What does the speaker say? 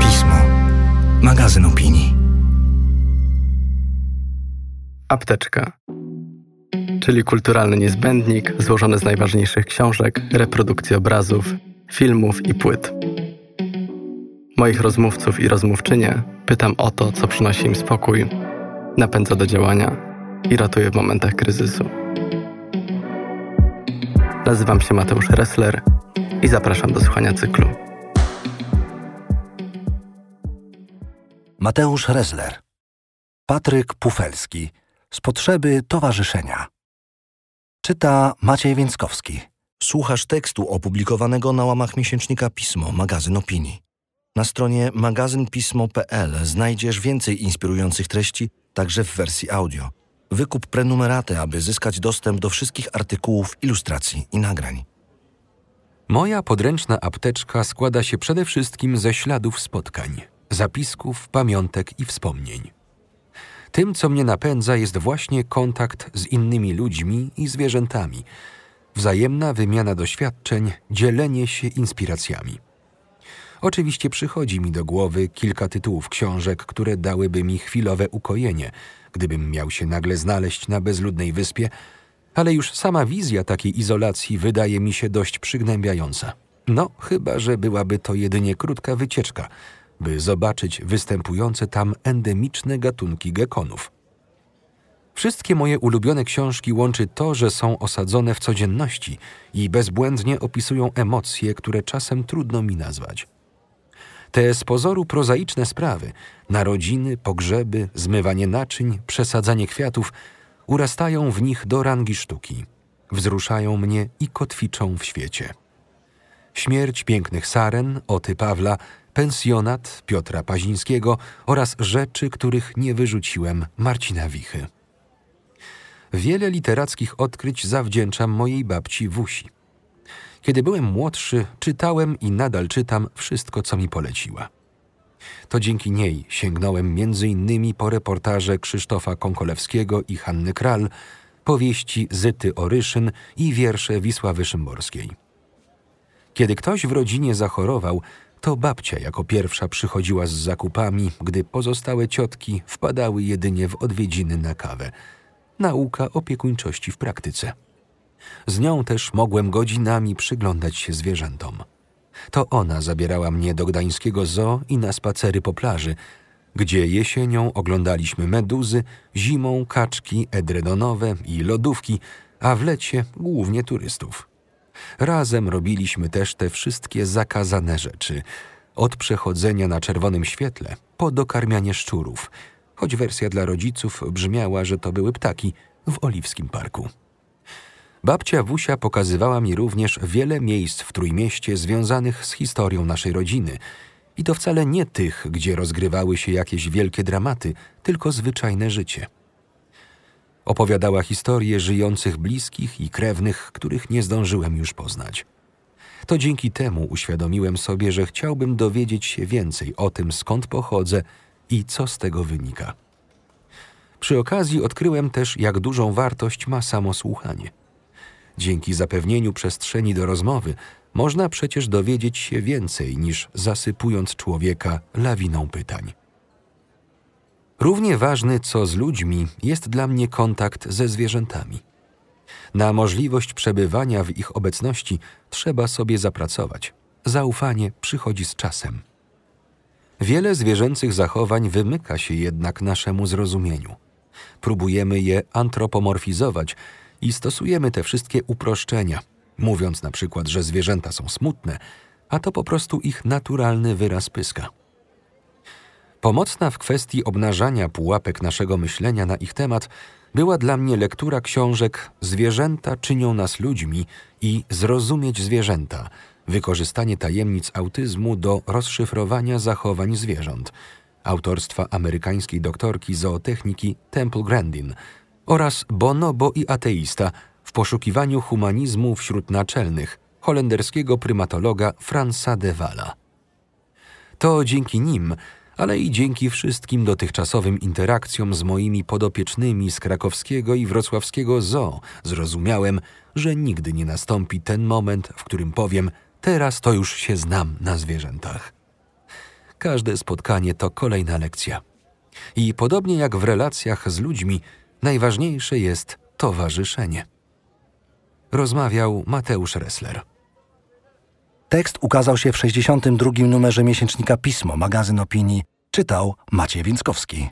Pismo. Magazyn opinii. Apteczka. Czyli kulturalny niezbędnik złożony z najważniejszych książek, reprodukcji obrazów, filmów i płyt. Moich rozmówców i rozmówczynie pytam o to, co przynosi im spokój, napędza do działania i ratuje w momentach kryzysu. Nazywam się Mateusz Ressler i zapraszam do słuchania cyklu. Mateusz Ressler. Patryk Pufelski. Z potrzeby towarzyszenia. Czyta Maciej Więckowski. Słuchasz tekstu opublikowanego na łamach miesięcznika Pismo, magazyn opinii. Na stronie magazynpismo.pl znajdziesz więcej inspirujących treści, także w wersji audio. Wykup prenumeraty, aby zyskać dostęp do wszystkich artykułów, ilustracji i nagrań. Moja podręczna apteczka składa się przede wszystkim ze śladów spotkań, zapisków, pamiątek i wspomnień. Tym, co mnie napędza, jest właśnie kontakt z innymi ludźmi i zwierzętami, wzajemna wymiana doświadczeń, dzielenie się inspiracjami. Oczywiście przychodzi mi do głowy kilka tytułów książek, które dałyby mi chwilowe ukojenie, gdybym miał się nagle znaleźć na bezludnej wyspie, ale już sama wizja takiej izolacji wydaje mi się dość przygnębiająca. No, chyba że byłaby to jedynie krótka wycieczka, by zobaczyć występujące tam endemiczne gatunki gekonów. Wszystkie moje ulubione książki łączy to, że są osadzone w codzienności i bezbłędnie opisują emocje, które czasem trudno mi nazwać. Te z pozoru prozaiczne sprawy narodziny, pogrzeby, zmywanie naczyń, przesadzanie kwiatów urastają w nich do rangi sztuki, wzruszają mnie i kotwiczą w świecie. Śmierć pięknych saren, Oty Pawla, pensjonat Piotra Pazińskiego oraz rzeczy, których nie wyrzuciłem Marcina Wichy. Wiele literackich odkryć zawdzięczam mojej babci Wusi. Kiedy byłem młodszy, czytałem i nadal czytam wszystko, co mi poleciła. To dzięki niej sięgnąłem innymi po reportaże Krzysztofa Konkolewskiego i Hanny Kral, powieści Zyty Oryszyn i wiersze Wisławy Szymborskiej. Kiedy ktoś w rodzinie zachorował, to babcia jako pierwsza przychodziła z zakupami, gdy pozostałe ciotki wpadały jedynie w odwiedziny na kawę. Nauka opiekuńczości w praktyce. Z nią też mogłem godzinami przyglądać się zwierzętom. To ona zabierała mnie do gdańskiego zoo i na spacery po plaży, gdzie jesienią oglądaliśmy meduzy, zimą kaczki edredonowe i lodówki, a w lecie głównie turystów. Razem robiliśmy też te wszystkie zakazane rzeczy, od przechodzenia na czerwonym świetle po dokarmianie szczurów, choć wersja dla rodziców brzmiała, że to były ptaki w Oliwskim Parku. Babcia Wusia pokazywała mi również wiele miejsc w Trójmieście związanych z historią naszej rodziny. I to wcale nie tych, gdzie rozgrywały się jakieś wielkie dramaty, tylko zwyczajne życie. Opowiadała historie żyjących bliskich i krewnych, których nie zdążyłem już poznać. To dzięki temu uświadomiłem sobie, że chciałbym dowiedzieć się więcej o tym, skąd pochodzę i co z tego wynika. Przy okazji odkryłem też, jak dużą wartość ma samo słuchanie – Dzięki zapewnieniu przestrzeni do rozmowy można przecież dowiedzieć się więcej niż zasypując człowieka lawiną pytań. Równie ważny co z ludźmi jest dla mnie kontakt ze zwierzętami. Na możliwość przebywania w ich obecności trzeba sobie zapracować. Zaufanie przychodzi z czasem. Wiele zwierzęcych zachowań wymyka się jednak naszemu zrozumieniu. Próbujemy je antropomorfizować i stosujemy te wszystkie uproszczenia, mówiąc na przykład, że zwierzęta są smutne, a to po prostu ich naturalny wyraz pyska. Pomocna w kwestii obnażania pułapek naszego myślenia na ich temat była dla mnie lektura książek Zwierzęta czynią nas ludźmi i Zrozumieć zwierzęta wykorzystanie tajemnic autyzmu do rozszyfrowania zachowań zwierząt autorstwa amerykańskiej doktorki zootechniki Temple Grandin oraz Bonobo i ateista w poszukiwaniu humanizmu wśród naczelnych holenderskiego prymatologa Franza de Walla. To dzięki nim, ale i dzięki wszystkim dotychczasowym interakcjom z moimi podopiecznymi z krakowskiego i wrocławskiego zoo zrozumiałem, że nigdy nie nastąpi ten moment, w którym powiem Teraz to już się znam na zwierzętach. Każde spotkanie to kolejna lekcja. I podobnie jak w relacjach z ludźmi, najważniejsze jest towarzyszenie. Rozmawiał Mateusz Ressler. Tekst ukazał się w 62. numerze miesięcznika Pismo, magazyn opinii. Czytał Maciej Więckowski.